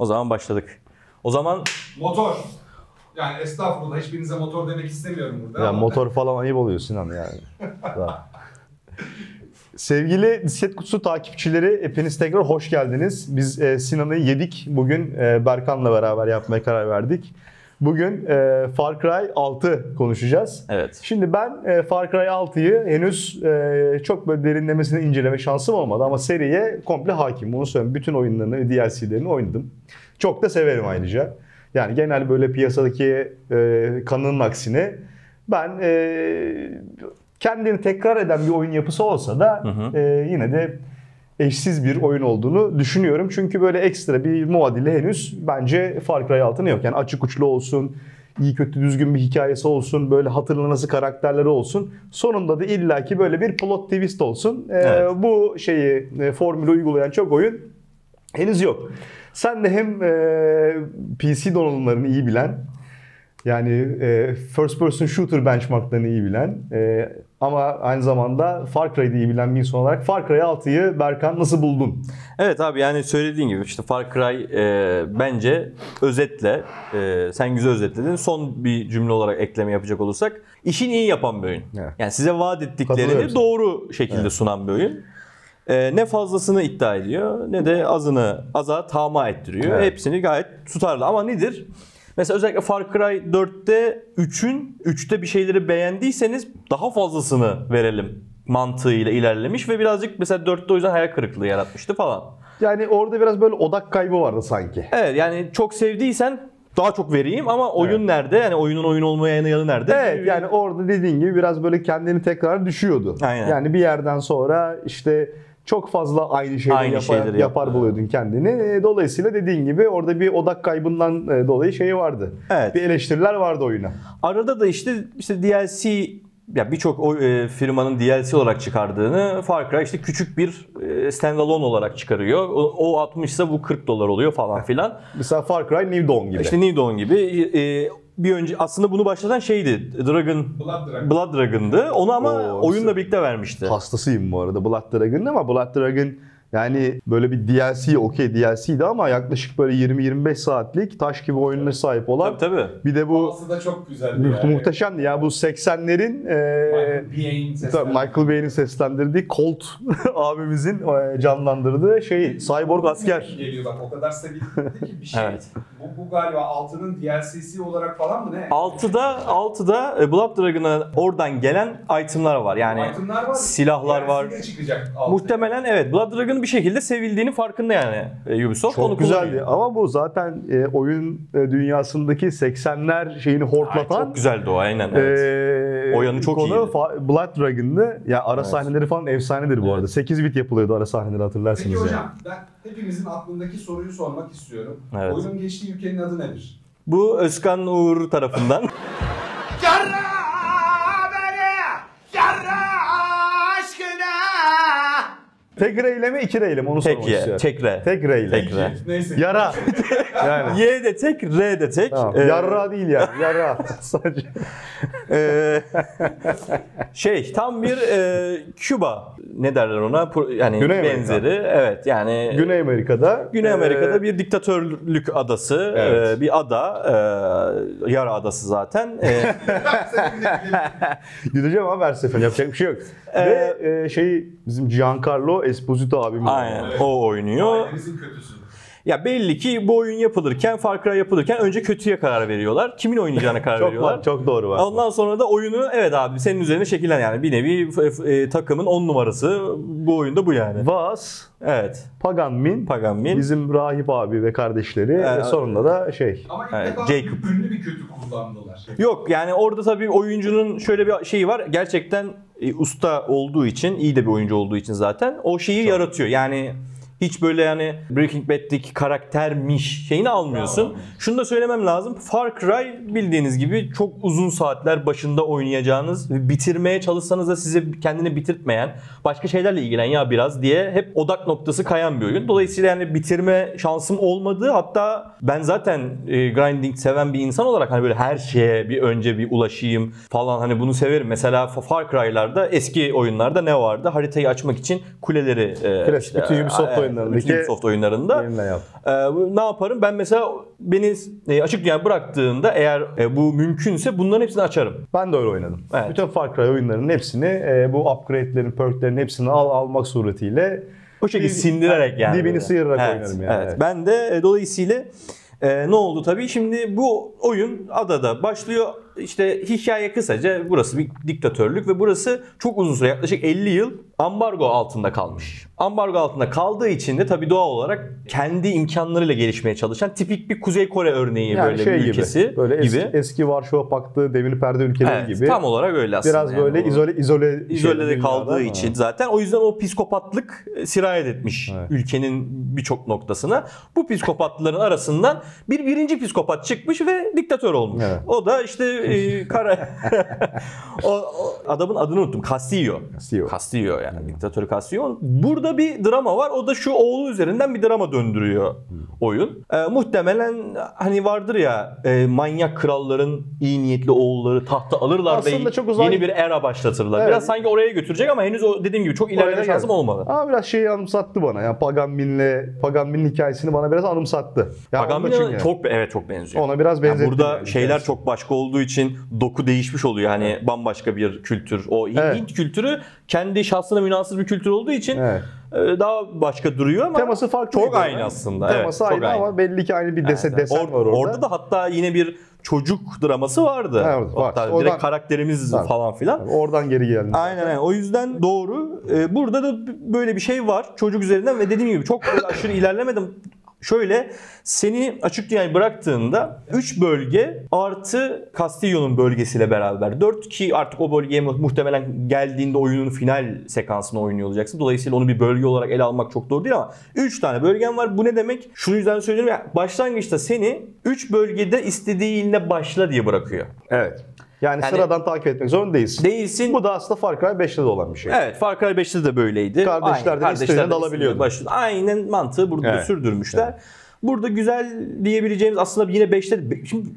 O zaman başladık. O zaman Motor. Yani estağfurullah hiçbirinize motor demek istemiyorum burada. Ya ama- motor falan ayıp oluyor Sinan yani. Sevgili Disket Kutusu takipçileri hepiniz tekrar hoş geldiniz. Biz e, Sinan'ı yedik. Bugün e, Berkan'la beraber yapmaya karar verdik. Bugün e, Far Cry 6 konuşacağız. evet. Şimdi ben e, Far Cry 6'yı henüz e, çok böyle derinlemesine inceleme şansım olmadı ama seriye komple hakim. Bunu söyleyeyim. Bütün oyunlarını, DLC'lerini oynadım. Çok da severim ayrıca. Yani genel böyle piyasadaki e, kanının aksine ben e, kendini tekrar eden bir oyun yapısı olsa da hı. e, yine de eşsiz bir oyun olduğunu düşünüyorum. Çünkü böyle ekstra bir muadili henüz bence Far Cry 6'nın yok. Yani açık uçlu olsun, iyi kötü düzgün bir hikayesi olsun, böyle hatırlanası karakterleri olsun. Sonunda da illaki böyle bir plot twist olsun. Ee, Evet. Bu şeyi e, formülü uygulayan çok oyun henüz yok. Sen de hem e, PC donanımlarını iyi bilen, yani e, first person shooter benchmarklarını iyi bilen e, ama aynı zamanda Far Cry'ı iyi bilen bir insan olarak Far Cry 6'yı Berkan nasıl buldun? Evet abi yani söylediğin gibi işte Far Cry e, bence özetle e, sen güzel özetledin. Son bir cümle olarak ekleme yapacak olursak işini iyi yapan bir oyun. Evet. Yani size vaat ettiklerini doğru şekilde sunan bir oyun. E, ne fazlasını iddia ediyor ne de azını aza tamah ettiriyor. Evet. Hepsini gayet tutarlı ama nedir? Mesela özellikle Far Cry 4'te 3'ün 3'te bir şeyleri beğendiyseniz daha fazlasını verelim mantığıyla ilerlemiş ve birazcık mesela 4'te o yüzden hayal kırıklığı yaratmıştı falan. Yani orada biraz böyle odak kaybı vardı sanki. Evet yani çok sevdiysen daha çok vereyim ama oyun nerede? Yani oyunun oyun olmayan yanı nerede? Evet yani orada dediğin gibi biraz böyle kendini tekrar düşüyordu. Aynen. Yani bir yerden sonra işte çok fazla aynı şeyleri, Aynı yapar, şeyleri yapar yap- buluyordun kendini. E, Dolayısıyla dediğin gibi orada bir odak kaybından e, dolayı şeyi vardı. Evet. Bir eleştiriler vardı oyuna. Arada da işte işte DLC ya birçok o- e, firmanın DLC olarak çıkardığını Far Cry işte küçük bir e, standalone olarak çıkarıyor. O, o 60 ise bu 40 dolar oluyor falan filan. Mesela Far Cry New Dawn gibi. İşte New Dawn gibi e, bir önce aslında bunu başlatan şeydi. Dragon Blood Dragon. Blood Dragon'dı. Onu ama Oo, oyunla birlikte vermişti. Hastasıyım bu arada Blood Dragon'ın ama Blood Dragon yani böyle bir DLC okey DLC'ydi ama yaklaşık böyle 20-25 saatlik taş gibi oyununa sahip olan Tabii tabii. bir de bu Havası da çok güzeldi mu- yani. muhteşemdi ya bu 80'lerin e, Michael Bay'in seslendirdiği Colt abimizin e, canlandırdığı şey Cyborg asker. Geliyor bak o kadar sevildi ki bir şey. Evet. Bu, bu galiba altının DLC'si olarak falan mı ne? 6'da 6'da e, Blood Dragon'a oradan gelen itemlar var. Yani Itemlar var. silahlar var. Çıkacak. Muhtemelen evet Blood Bir şekilde sevildiğini farkında yani e, Ubisoft. Çok onu güzeldi kullanıyor. ama bu zaten e, oyun e, dünyasındaki 80'ler şeyini Ay, hortlatan çok güzeldi o aynen. Evet. e, O yanı çok konu iyiydi. Fa- Blood Dragon'dı. Ya ara sahneleri falan efsanedir bu arada. 8 bit yapılıyordu ara sahneleri hatırlarsınız Peki yani. hocam ben hepimizin aklındaki soruyu sormak istiyorum. Evet. Oyunun geçtiği ülkenin adı nedir? Bu Özkan Uğur tarafından Tek reyle mi iki reyle mi onu sormak tek ye, istiyorum. tek re. Tek reyle. Tek re. Neyse. Yara. yani. Y de tek, R de tek. Tamam. Ee, Yarra değil yani. Yara. Sadece. Ee, şey tam bir e, Küba ne derler ona Pro- yani Güney Amerika. benzeri evet yani Güney Amerika'da. Güney Amerika'da e, bir diktatörlük adası Evet. e, bir ada e, Yara adası zaten E, Gideceğim ama her seferinde yapacak bir şey yok. Ve e, şey bizim Giancarlo Esposito abimiz. aynen o oynuyor Ailemizin kötüsü. ya belli ki bu oyun yapılırken Far Cry yapılırken önce kötüye karar veriyorlar kimin oynayacağına karar Çok veriyorlar var, çok doğru var. Ondan sonra da oyunu evet abi senin üzerine şekillen yani bir nevi e, takımın 10 numarası bu oyunda bu yani. Vaz, Evet. Pagan Min, Pagan Min. bizim rahip abi ve kardeşleri Ee, ve sonunda da şey. Ama ilk Evet, defa Jacob. ünlü bir kötü kullandılar. Yok yani orada tabii oyuncunun şöyle bir şeyi var. Gerçekten e, usta olduğu için, iyi de bir oyuncu olduğu için zaten o şeyi yaratıyor. Yani hiç böyle yani Breaking Bad'deki karaktermiş şeyini almıyorsun. Şunu da söylemem lazım. Far Cry bildiğiniz gibi çok uzun saatler başında oynayacağınız ve bitirmeye çalışsanız da size kendini bitirtmeyen, başka şeylerle ilgilen ya biraz diye hep odak noktası kayan bir oyun. Dolayısıyla yani bitirme şansım olmadı. Hatta ben zaten e, grinding seven bir insan olarak hani böyle her şeye bir önce bir ulaşayım falan hani bunu severim. Mesela Far Cry'larda eski oyunlarda ne vardı? Haritayı açmak için kuleleri e, Klasik bütün Ubisoft bütün Ubisoft oyunlarında. yap. Ee, bu- ne yaparım? Ben mesela beni e, açık dünya bıraktığında eğer e, bu mümkünse bunların hepsini açarım. Ben de öyle oynadım. Evet. Bütün Far Cry oyunlarının hepsini e, bu upgrade'lerin, perklerin hepsini al almak suretiyle O şekilde Dib- sindirerek yani. dibini böyle. sıyırarak Evet, oynarım yani. Evet. Evet. Ben de e, dolayısıyla e, ne oldu tabii? Şimdi bu oyun adada başlıyor. İşte hikaye kısaca burası bir diktatörlük ve burası çok uzun süre yaklaşık 50 yıl ambargo altında kalmış. Ambargo altında kaldığı için de tabii doğal olarak kendi imkanlarıyla gelişmeye çalışan tipik bir Kuzey Kore örneği yani böyle şey bir gibi. ülkesi Böyle eski, gibi. eski Varşova Paktı, Demir Perde ülkeleri Evet, gibi. tam olarak öyle aslında. Biraz yani böyle o- izole izole izolede şey, kaldığı için zaten o yüzden o psikopatlık e, sirayet etmiş Evet. ülkenin birçok noktasına. Bu psikopatların arasından bir birinci psikopat çıkmış ve diktatör olmuş. Evet. O da işte e, kara o, o adamın adını unuttum. Castillo. Castillo. Castillo yani diktatör Castillo. Burada bir drama var. O da şu oğlu üzerinden bir drama döndürüyor oyun. E, muhtemelen hani vardır ya e, manyak kralların iyi niyetli oğulları tahta alırlar Aslında ve çok uzak- yeni bir era başlatırlar. Evet. Biraz sanki oraya götürecek ama henüz o dediğim gibi çok ilerleme şansım geldi. olmadı. Ama biraz şeyi anımsattı bana. Yani Pagan Min'le Pagan Min'in hikayesini bana biraz anımsattı. Ya Pagan onda Min'e çünkü- çok evet çok benziyor. ona biraz Yani benzettim. burada yani şeyler çok başka olduğu için doku değişmiş oluyor. Hani bambaşka bir kültür. O Hint, Evet. Hint kültürü kendi şahsına münasır bir kültür olduğu için Evet. e, daha başka duruyor ama Teması farklı. çok aynı aslında. Teması evet, aynı, ama belli ki aynı bir dese, Evet, desen or- var orada. Orada da hatta yine bir çocuk draması vardı. Evet, var. Hatta Oradan- direkt karakterimiz Tabii. falan filan. Oradan geri geldi. Aynen aynen. O yüzden doğru. Ee, burada da böyle bir şey var çocuk üzerinden ve dediğim gibi çok aşırı ilerlemedim. Şöyle seni açık dünyaya bıraktığında 3 bölge artı Castillo'nun bölgesiyle beraber 4 ki artık o bölgeye mu- muhtemelen geldiğinde oyunun final sekansını oynuyor olacaksın. Dolayısıyla onu bir bölge olarak ele almak çok doğru değil ama 3 tane bölgen var. Bu ne demek? Şunu yüzden söylüyorum ya başlangıçta seni 3 bölgede istediğinle başla diye bırakıyor. Evet. Yani, Yani- sıradan takip etmek zorunda değilsin. Değilsin. Bu da aslında Far Cry 5'te de olan bir şey. Evet Far Cry 5'te de böyleydi. Kardeşler de Aynen, dalabiliyordu. başladı. Aynen mantığı burada da Evet. sürdürmüşler. Burada güzel diyebileceğimiz aslında yine 5'te de- şimdi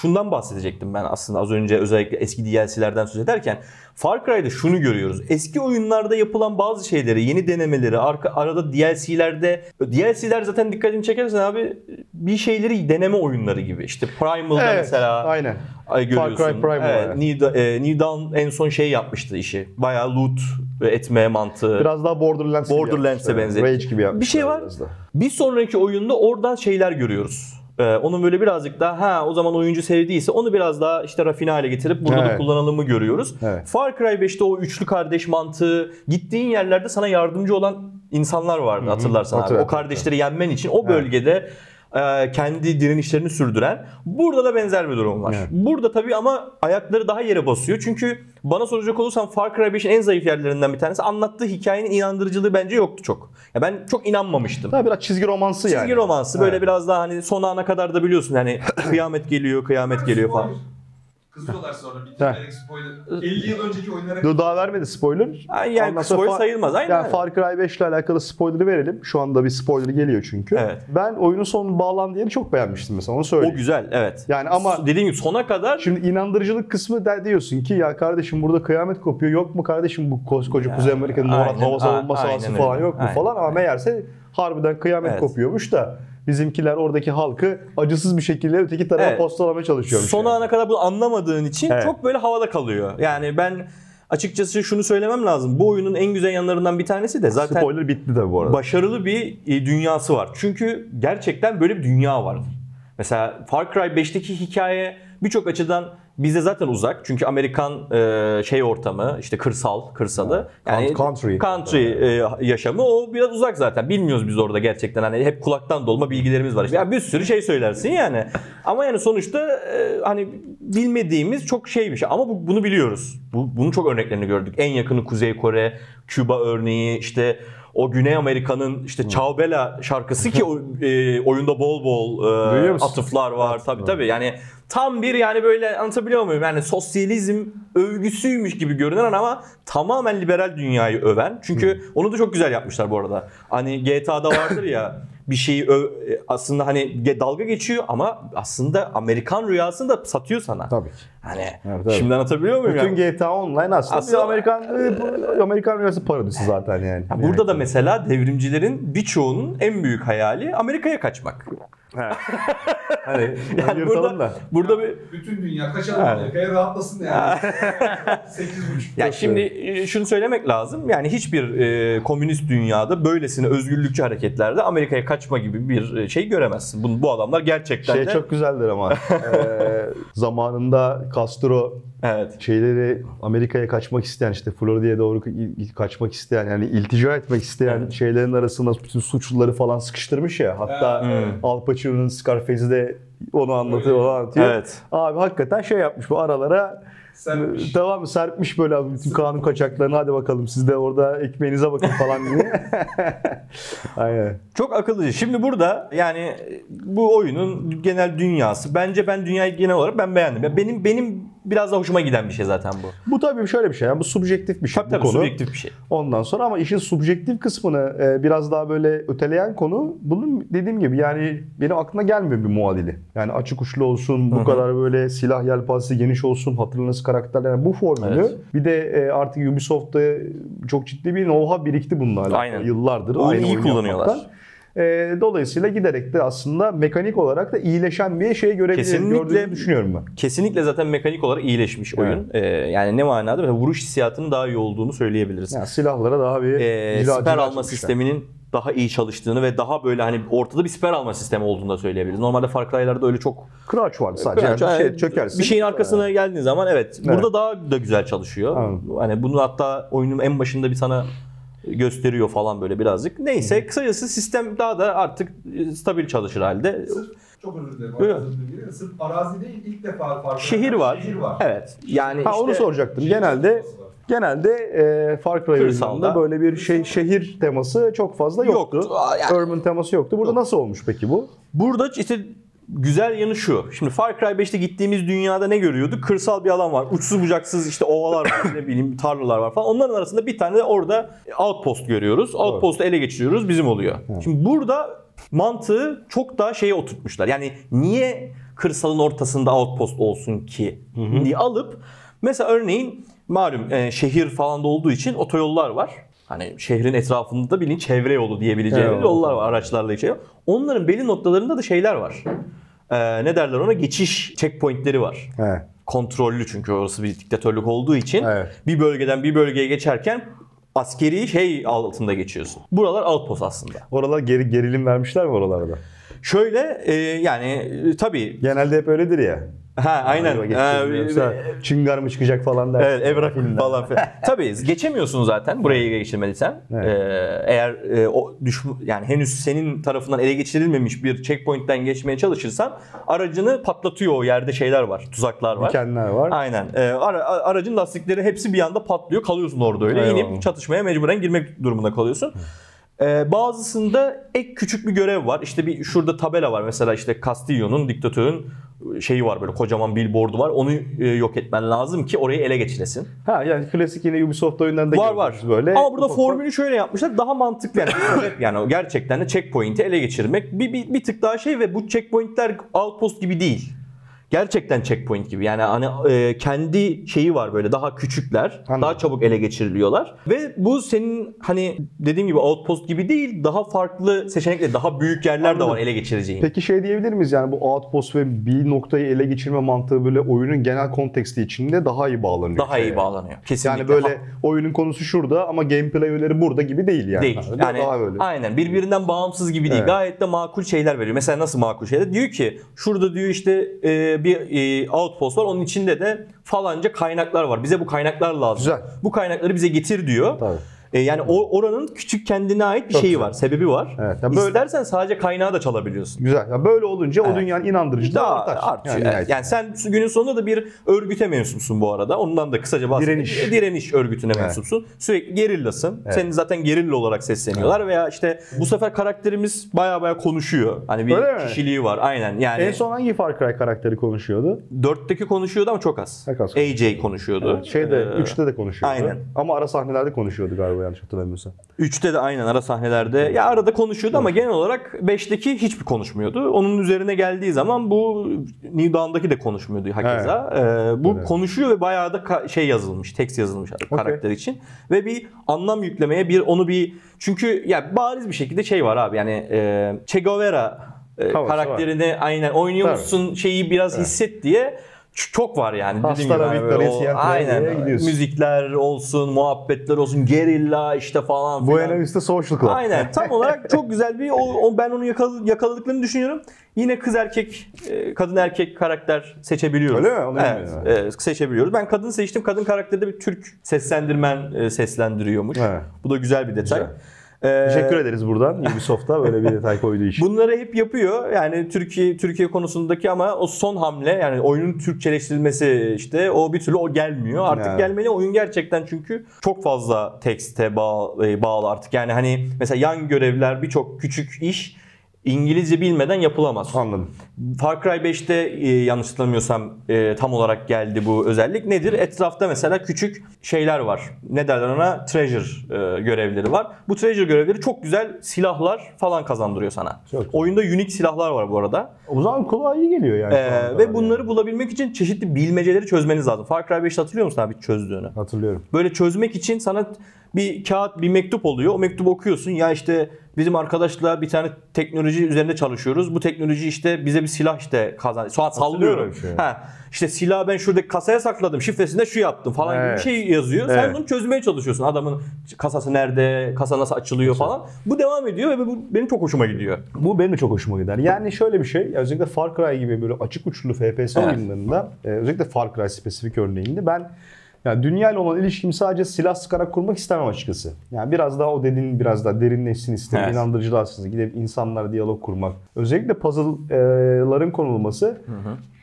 şundan bahsedecektim ben aslında az önce özellikle eski DLC'lerden söz ederken Far Cry'da şunu görüyoruz. Eski oyunlarda yapılan bazı şeyleri, yeni denemeleri, arka, arada DLC'lerde DLC'ler zaten dikkatini çekersen abi bir şeyleri deneme oyunları gibi. İşte Primal'da Evet, mesela aynen. Ay görüyorsun. Far Cry Primal, Evet, evet. New, Da- e, New Dawn en son şey yapmıştı işi. Bayağı loot etme mantığı. Biraz daha Borderlands Borderlands'e benzetti. Rage gibi yapmışlar. Bir şey var. biraz da. Bir sonraki oyunda oradan şeyler görüyoruz. Ee, onun böyle birazcık daha ha o zaman oyuncu sevdiyse onu biraz daha işte rafine hale getirip burada da Evet. kullanalımı görüyoruz. Evet. Far Cry 5'te o üçlü kardeş mantığı gittiğin yerlerde sana yardımcı olan insanlar vardı hatırlarsan abi. Hatırladım. O kardeşleri yenmen için o bölgede e, kendi direnişlerini sürdüren. Burada da benzer bir durum var. Evet. Burada tabii ama ayakları daha yere basıyor. Çünkü bana soracak olursan Far Cry 5'in en zayıf yerlerinden bir tanesi anlattığı hikayenin inandırıcılığı bence yoktu çok. Ya ben çok inanmamıştım. Daha biraz çizgi romansı yani. Çizgi romansı böyle Evet. biraz daha hani son ana kadar da biliyorsun hani kıyamet geliyor, kıyamet geliyor falan. Kızıyorlar sonra bitirerek spoiler. 50 yıl önceki oyunlara Dur daha vermedi spoiler. Ay, Yani Ondan spoiler sayılmaz. Aynen. Yani Far Cry 5 ile alakalı spoiler'ı verelim. Şu anda bir spoiler geliyor çünkü. Evet. Ben oyunun sonunun bağlandığı yeri çok beğenmiştim mesela onu o söyleyeyim. güzel evet. Yani ama- dediğim gibi sona kadar Şimdi inandırıcılık kısmı der diyorsun ki ya kardeşim burada kıyamet kopuyor yok mu kardeşim bu koskoca Ya, Kuzey Amerika'nın hava savunma sahası aynen falan yok mu Aynen, falan ama meğerse harbiden kıyamet Evet. kopuyormuş da bizimkiler oradaki halkı acısız bir şekilde öteki tarafa Evet. postalamaya çalışıyormuş. son yani. ana kadar bunu anlamadığın için Evet. çok böyle havada kalıyor. Yani ben açıkçası şunu söylemem lazım. Bu oyunun en güzel yanlarından bir tanesi de zaten Spoiler bitti tabii bu arada. başarılı bir e, dünyası var. Çünkü gerçekten böyle bir dünya var. Mesela Far Cry 5'teki hikaye birçok açıdan bize zaten uzak. Çünkü Amerikan e, şey ortamı, işte kırsal, kırsalı. Count- country. country e, yaşamı o biraz uzak zaten. Bilmiyoruz biz orada gerçekten. Hani hep kulaktan dolma bilgilerimiz var. Yani bir sürü şey söylersin yani. Ama yani sonuçta e, hani bilmediğimiz çok şey bir şey. Ama bu, bunu biliyoruz. Bu, bunun çok örneklerini gördük. En yakını Kuzey Kore, Küba örneği, işte o Güney Amerika'nın işte Ciao Bella şarkısı ki o, e, oyunda bol bol e, atıflar var. Tabii tabii. Yani tam bir yani böyle anlatabiliyor muyum? Yani sosyalizm övgüsüymüş gibi görünen ama tamamen liberal dünyayı öven. Çünkü onu da çok güzel yapmışlar bu arada. Hani GTA'da vardır ya bir şeyi e, aslında hani dalga geçiyor ama aslında Amerikan rüyasını da satıyor sana. Tabii. Hani Evet, evet. şimdi anlatabiliyor muyum? Bütün ya? GTA Online aslında, Aslında- bir Amerikan e, Amerikan rüyası parodisi zaten yani. Ya Burada da mesela devrimcilerin birçoğunun en büyük hayali Amerika'ya kaçmak. hani Yani burada, da. burada bir Bütün dünya kaçalım Amerika'ya rahatlasın yani. 8,5. Ya şimdi e, şunu söylemek lazım. Yani hiçbir e, komünist dünyada böylesine özgürlükçü hareketlerde Amerika'ya kaçma gibi bir e, şey göremezsin. Bu, bu adamlar gerçekten Şey de çok güzeldir ama. Ee, zamanında Castro evet. şeyleri Amerika'ya kaçmak isteyen işte Florida'ya doğru kaçmak isteyen yani iltica etmek isteyen Evet. şeylerin arasında bütün suçluları falan sıkıştırmış ya. Hatta Evet. Al Pacino'nun Scarface'de onu anlatıyor, onu anlatıyor. Evet. Abi hakikaten şey yapmış bu aralara Serpmiş. Tamam mı? Serpmiş böyle abi bütün kanun kaçaklarını hadi bakalım siz de orada ekmeğinize bakın falan diye. Aynen. Çok akıllıca. Şimdi burada yani e, bu oyunun genel dünyası bence ben dünyayı genel olarak ben beğendim. Ya benim benim biraz da hoşuma giden bir şey zaten bu. Bu tabii şöyle bir şey. Yani bu subjektif bir şey. Tabii tabii bu konu. subjektif bir şey. Ondan sonra ama işin subjektif kısmını e, biraz daha böyle öteleyen konu bunun dediğim gibi yani benim aklıma gelmiyor bir muadili. Yani açık uçlu olsun, bu kadar böyle silah yelpazesi geniş olsun, hatırlanası karakterler. Yani bu formülü Evet. bir de e, artık Ubisoft'ta çok ciddi bir know-how birikti bununla alakalı. Aynen. Yıllardır. Aynı iyi kullanıyorlar. yapmaktan. E, dolayısıyla giderek de aslında mekanik olarak da iyileşen bir şey görebiliriz. Düşünüyorum ben. Kesinlikle zaten mekanik olarak iyileşmiş oyun. Ee, yani ne manada? Mesela vuruş hissiyatının daha iyi olduğunu söyleyebiliriz. Yani silahlara daha bir Ee, cila- siper alma sisteminin daha iyi çalıştığını ve daha böyle hani ortada bir siper alma sistemi olduğunu da söyleyebiliriz. Normalde Far Cry'larda öyle çok Crouch vardı sadece. Crouch, yani bir şey evet, çökersin. bir şeyin arkasına geldiğin zaman evet, Evet. burada daha da güzel çalışıyor. Anladım. Hani bunu hatta oyunun en başında bir sana gösteriyor falan böyle birazcık. Neyse kısacası sistem daha da artık e, stabil çalışır halde. Sırf, çok özür dilerim. Dilerim. Sırf arazi değil ilk defa farklı. Şehir var. Şehir var. Evet. Yani Ha onu işte soracaktım. Şehir Genelde genelde e, Far Cry Kırsalda. oyunlarında böyle bir şey şehir teması çok fazla yoktu. Yoktu. Yani- Urban teması yoktu. Burada nasıl olmuş peki bu? Burada işte güzel yanı şu. Şimdi Far Cry 5'te gittiğimiz dünyada ne görüyorduk? Kırsal bir alan var. Uçsuz bucaksız işte ovalar var, ne bileyim tarlalar var falan. Onların arasında bir tane de orada outpost görüyoruz. Outpost'u ele geçiriyoruz, bizim oluyor. Şimdi burada mantığı çok daha şeye oturtmuşlar. Yani niye kırsalın ortasında outpost olsun ki diye alıp mesela örneğin malum e, şehir falan da olduğu için otoyollar var. Hani şehrin etrafında da bilin çevre yolu diyebileceğimiz Evet. yollar var araçlarla geçiyor. Onların belli noktalarında da şeyler var. Ee, ne derler ona? Geçiş checkpointleri var. He. Kontrollü çünkü orası bir diktatörlük olduğu için Evet. bir bölgeden bir bölgeye geçerken askeri şey altında geçiyorsun. Buralar outpost aslında. Oralar geri gerilim vermişler mi oralarda? Şöyle e, yani e, tabii Genelde hep öyledir ya. Ha aynen. Acaba Ee, çıngar mı çıkacak falan dersin. Evet evrak Filmler. falan filan. Tabii geçemiyorsun zaten burayı geçirmediysen. Evet. Ee, eğer e, o düşman yani henüz senin tarafından ele geçirilmemiş bir checkpoint'ten geçmeye çalışırsan aracını patlatıyor o yerde şeyler var, tuzaklar var. Dikenler var. Aynen. Ee, ara- aracın lastikleri hepsi bir anda patlıyor. Kalıyorsun orada öyle. Eyvallah. İnip çatışmaya mecburen girmek durumunda kalıyorsun. Ee, bazısında ek küçük bir görev var. İşte bir şurada tabela var. Mesela işte Castillo'nun, diktatörün şeyi var böyle kocaman billboardu var. Onu e, yok etmen lazım ki orayı ele geçiresin. Ha yani klasik yine Ubisoft oyunlarında Var var. böyle. Ama burada ufak formülü şöyle yapmışlar. Daha mantıklı yani. Yani gerçekten de checkpoint'i ele geçirmek. Bir, bir, bir tık daha şey ve bu checkpoint'ler outpost gibi değil. Gerçekten checkpoint gibi. Yani hani e, kendi şeyi var böyle daha küçükler. Anladım. Daha çabuk ele geçiriliyorlar. Ve bu senin hani dediğim gibi outpost gibi değil. Daha farklı seçenekle daha büyük yerler de var ele geçireceğin. Peki şey diyebilir miyiz yani bu outpost ve bir noktayı ele geçirme mantığı böyle oyunun genel konteksti içinde daha iyi bağlanıyor. Daha iyi şeye. bağlanıyor. Kesinlikle. Yani böyle Ha- oyunun konusu şurada ama gameplay öğeleri burada gibi değil yani. değil. Ha, Yani daha böyle. aynen birbirinden bağımsız gibi değil. Evet. Gayet de makul şeyler veriyor. Mesela nasıl makul şeyler? Diyor ki şurada diyor işte e, bir e, outpost var. Onun içinde de falanca kaynaklar var. Bize bu kaynaklar lazım. Güzel. Bu kaynakları bize getir diyor. Tabii. E, yani o oranın küçük kendine ait bir Çok şeyi güzel. var. Sebebi var. Evet. Ya böyle- İstersen sadece kaynağı da çalabiliyorsun. Güzel. Ya böyle olunca o Evet. dünyanın inandırıcılığı Daha artar. artıyor. Yani evet. Yani sen günün sonunda da bir örgüte mensupsun bu arada. Ondan da kısaca bahsedeyim. Direniş. Direniş örgütüne Evet. mensupsun. Sürekli gerillasın. Evet. Senin zaten gerilla olarak sesleniyorlar veya işte bu sefer karakterimiz baya baya konuşuyor. Hani bir Öyle mi? kişiliği var. Aynen. Yani En son hangi Far Cry karakteri konuşuyordu? 4'teki konuşuyordu ama çok az. Çok az AJ konuşuyordu. Şeyde Ee, 3'te de konuşuyordu. aynen. Ama ara sahnelerde konuşuyordu galiba. Galiba yanlış hatırlamıyorsam. 3'te de aynen ara sahnelerde. Ya arada konuşuyordu ama genel olarak 5'teki hiçbir konuşmuyordu. Onun üzerine geldiği zaman bu New Dawn'daki de konuşmuyordu hakeza. Ee, bu Evet. konuşuyor ve bayağı da ka- şey yazılmış, tekst yazılmış karakter için. Ve bir anlam yüklemeye bir onu bir çünkü ya bariz bir şekilde şey var abi yani e, Che Guevara e, Havası karakterini aynen oynuyormuşsun şeyi biraz hisset diye çok var yani. Dediğim gibi hani böyle o- aynen müzikler olsun, muhabbetler olsun, gerilla işte falan filan. Buena Vista Social Club. Aynen tam olarak çok güzel bir o, o- ben onu yakal- yakaladıklarını düşünüyorum. Yine kız erkek e, kadın erkek karakter seçebiliyoruz. Öyle mi? Onu evet, evet, seçebiliyoruz. Ben kadın seçtim. Kadın karakterde bir Türk seslendirmen e, seslendiriyormuş. Evet. Bu da güzel bir detay. Güzel. Ee, Teşekkür ederiz buradan Ubisoft'a böyle bir detay koyduğu için. Bunları hep yapıyor. Yani Türkiye Türkiye konusundaki ama o son hamle yani oyunun Türkçeleştirilmesi işte o bir türlü o gelmiyor. Artık Yani. gelmeli oyun gerçekten çünkü çok fazla tekste e, bağlı artık. Yani hani mesela yan görevler birçok küçük iş İngilizce bilmeden yapılamaz. Anladım. Far Cry 5'te e, yanlış hatırlamıyorsam e, tam olarak geldi bu özellik. Nedir? Etrafta mesela küçük şeyler var. Ne derler ona? Treasure e, görevleri var. Bu treasure görevleri çok güzel silahlar falan kazandırıyor sana. Çok. Oyunda unique silahlar var bu arada. O zaman kulağa iyi geliyor yani. Ee, ve yani. bunları bulabilmek için çeşitli bilmeceleri çözmeniz lazım. Far Cry 5'te hatırlıyor musun abi çözdüğünü? Hatırlıyorum. Böyle çözmek için sana bir kağıt, bir mektup oluyor. O mektubu okuyorsun. Ya işte bizim arkadaşla bir tane teknoloji üzerinde çalışıyoruz. Bu teknoloji işte bize bir silah işte kazan. Sonra sallıyorum. şey. Ha, işte silahı ben şuradaki kasaya sakladım. Şifresinde şu yaptım falan gibi bir Evet. şey yazıyor. Sen Evet. bunu çözmeye çalışıyorsun. Adamın kasası nerede, kasa nasıl açılıyor falan. Bu devam ediyor ve bu benim çok hoşuma gidiyor. Bu benim de çok hoşuma gider. Yani şöyle bir şey, özellikle Far Cry gibi böyle açık uçlu FPS Evet. oyunlarında, e, özellikle Far Cry spesifik örneğinde ben yani dünya ile olan ilişkimi sadece silah sıkarak kurmak istemem açıkçası. Yani biraz daha o dediğin biraz daha derinleşsin isterim. Evet. İnandırıcılığı aslında gidip insanlarla diyalog kurmak. Özellikle puzzle'ların konulması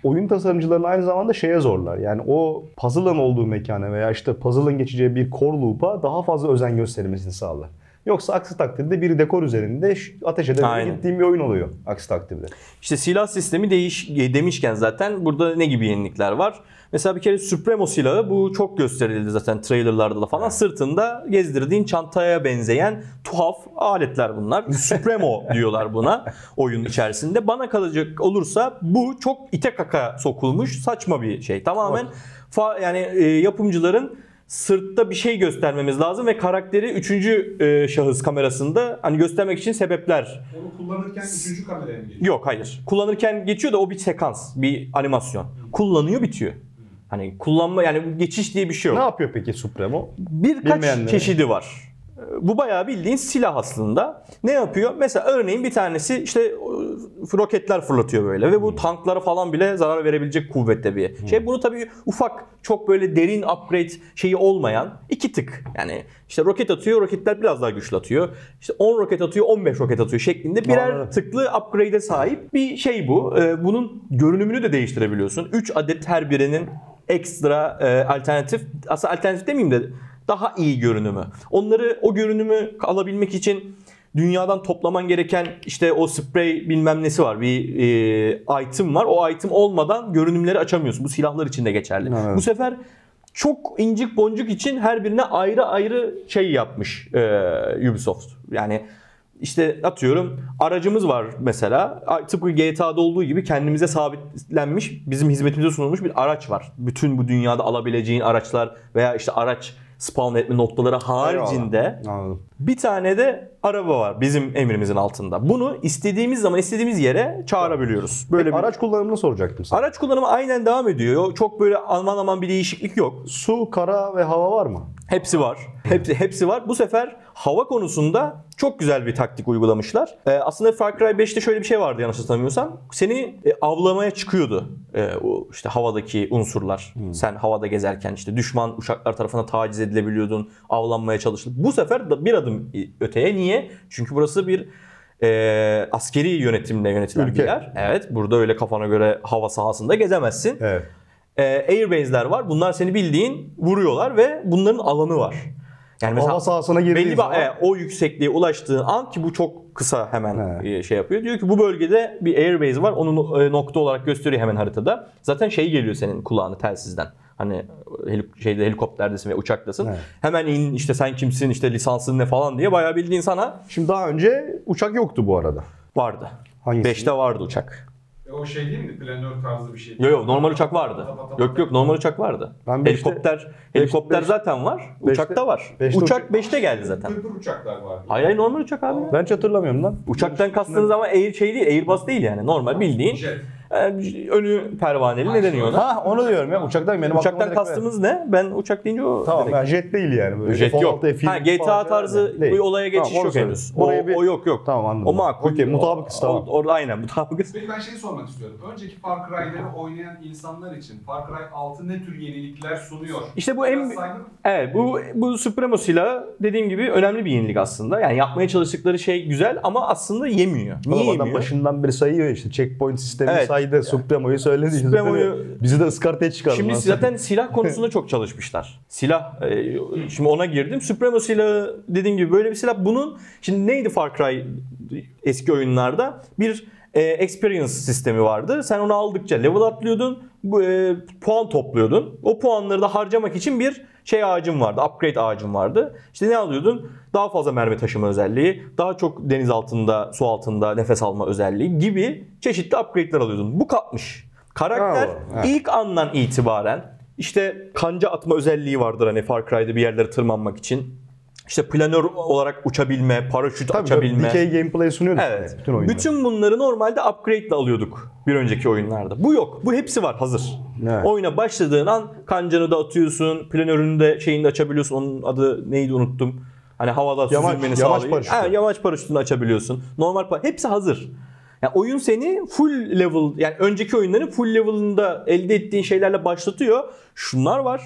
oyun tasarımcılarını aynı zamanda şeye zorlar. Yani o puzzle'ın olduğu mekana veya işte puzzle'ın geçeceği bir core loop'a daha fazla özen gösterilmesini sağlar. Yoksa aksi takdirde bir dekor üzerinde ateş ederek gittiğim bir oyun oluyor aksi takdirde. İşte silah sistemi değiş demişken zaten burada ne gibi yenilikler var? Mesela bir kere Supremo silahı bu çok gösterildi zaten trailerlarda da falan. Sırtında gezdirdiğin çantaya benzeyen tuhaf aletler bunlar. Supremo diyorlar buna oyun içerisinde. Bana kalacak olursa bu çok ite kaka sokulmuş saçma bir şey. Tamamen fa- yani e, yapımcıların sırtta bir şey göstermemiz lazım ve karakteri üçüncü e, şahıs kamerasında hani göstermek için sebepler Onu kullanırken üçüncü kameraya mı geliyor? Yok hayır. Kullanırken geçiyor da o bir sekans, bir animasyon. Kullanıyor bitiyor. Hani kullanma yani geçiş diye bir şey Ne yok. yapıyor peki Supremo? Birkaç çeşidi var. Bu bayağı bildiğin silah aslında. Ne yapıyor? Mesela örneğin bir tanesi işte e, roketler fırlatıyor böyle ve bu tanklara falan bile zarar verebilecek kuvvette bir şey. Bunu tabii ufak çok böyle derin upgrade şeyi olmayan iki tık. Yani işte roket atıyor, roketler biraz daha güçlü atıyor. İşte 10 roket atıyor, 15 roket atıyor şeklinde birer Anladım. tıklı upgrade'e sahip bir şey bu. Ee, Bunun görünümünü de değiştirebiliyorsun. 3 adet her birinin ekstra e, alternatif, aslında alternatif demeyeyim de daha iyi görünümü. Onları o görünümü alabilmek için dünyadan toplaman gereken işte o sprey bilmem nesi var. Bir e, item var. O item olmadan görünümleri açamıyorsun. Bu silahlar için de geçerli. Anladım. Bu sefer çok incik boncuk için her birine ayrı ayrı şey yapmış e, Ubisoft. Yani işte atıyorum aracımız var mesela. Tıpkı GTA'da olduğu gibi kendimize sabitlenmiş, bizim hizmetimize sunulmuş bir araç var. Bütün bu dünyada alabileceğin araçlar veya işte araç spawn etme noktaları haricinde Eyvallah. Bir tane de araba var bizim emrimizin altında. Bunu istediğimiz zaman istediğimiz yere çağırabiliyoruz. Böyle Böyle bir araç kullanımını soracaktım sana. araç kullanımı aynen devam ediyor. Çok böyle aman aman bir değişiklik yok. Su, kara ve hava var mı? Hepsi var. Hepsi, hepsi var. Bu sefer hava konusunda çok güzel bir taktik uygulamışlar. Ee, aslında Far Cry 5'te şöyle bir şey vardı yanlış hatırlamıyorsam. Seni e, avlamaya çıkıyordu e, o işte havadaki unsurlar. Sen havada gezerken işte düşman uçaklar tarafından taciz edilebiliyordun, avlanmaya çalışıyordun. Bu sefer bir adım öteye. Niye? Çünkü burası bir e, askeri yönetimle yönetilen Ülke. bir yer. Evet, burada öyle kafana göre hava sahasında gezemezsin Evet. E, airbase'ler var. Bunlar seni bildiğin vuruyorlar ve bunların alanı var. Yani mesela Hava sahasına girdiğin belli bir zaman- e, o yüksekliğe ulaştığın an ki bu çok kısa hemen He. e, şey yapıyor. Diyor ki bu bölgede bir airbase var. Onu e, nokta olarak gösteriyor hemen haritada. Zaten şey geliyor senin kulağına telsizden. Hani helik- şeyde helikopterdesin ve uçaktasın. Evet. Hemen in işte sen kimsin işte lisansın ne falan diye bayağı bildiğin sana Şimdi daha önce uçak yoktu bu arada. vardı. Hangisi? 5'te vardı uçak. E, o şey değil mi? Planör tarzı bir şey. Yok yok normal uçak vardı. Yok yok normal uçak vardı. Ben beşte- helikopter helikopter beş- zaten var. Uçak da var. beşte uçak uçak- 5'te geldi zaten. Tırpır uçaklar var. Hayır hayır normal uçak abi. Ben hiç hatırlamıyorum lan. Uçaktan kastınız ama Air şey değil, Airbus değil yani. Normal bildiğin Jet. E, önü pervaneli ne deniyor ona? Ha onu diyorum ya uçaktan benim Uçaktan kastımız ne? Ben uçak deyince o Tamam direkt- yani jet değil yani. Böyle Jet yok. F-16, F-22 Ha, GTA tarzı değil. bir olaya geçiş Tamam, yok henüz. O, bir- o yok yok. Tamam anladım. O makul. Okey, mutabıkız, tamam. o- Orada aynen mutabıkız. Peki ben şeyi sormak istiyorum. Önceki Far Cry'leri oynayan insanlar için Far Cry 6 ne tür yenilikler sunuyor? İşte bu en? Evet bu bu Supremo silahı dediğim gibi önemli bir yenilik aslında. Yani yapmaya çalıştıkları şey güzel ama aslında yemiyor. Niye adam yemiyor? başından beri sayıyor işte. Checkpoint sistemi Evet. Saydı. Supremo'yu söyledi. Supremo'yu- Bizi de ıskartaya çıkardı. Şimdi lan. zaten silah konusunda çok çalışmışlar. Silah, e, şimdi ona girdim. Supremo silahı dediğim gibi böyle bir silah. Bunun, şimdi neydi Far Cry eski oyunlarda? Bir e, experience sistemi vardı. Sen onu aldıkça level atlıyordun, bu, e, puan topluyordun. O puanları da harcamak için bir şey ağacın vardı, upgrade ağacın vardı. İşte ne alıyordun? Daha fazla mermi taşıma özelliği, daha çok deniz altında, su altında nefes alma özelliği gibi çeşitli upgrade'ler alıyordun. Bu katmış. Karakter Bravo, evet. ilk andan itibaren işte kanca atma özelliği vardır hani Far Cry'da bir yerlere tırmanmak için. İşte planör olarak uçabilme, paraşüt Tabii açabilme. tabii gameplay sunuyordu. Evet. Bütün. Bütün bunları normalde upgrade ile alıyorduk bir önceki oyunlarda. Bu yok. Bu hepsi var hazır. Evet. Oyuna başladığın an kancanı da atıyorsun, planörünü de şeyini de açabiliyorsun. Onun adı neydi unuttum. Hani havada Yamaç- süzülmeni yamaç sağlayıp- paraşütü. Ha, yamaç paraşütünü açabiliyorsun. Normal pa- hepsi hazır. Yani oyun seni full level yani önceki oyunların full level'ında elde ettiğin şeylerle başlatıyor. Şunlar var.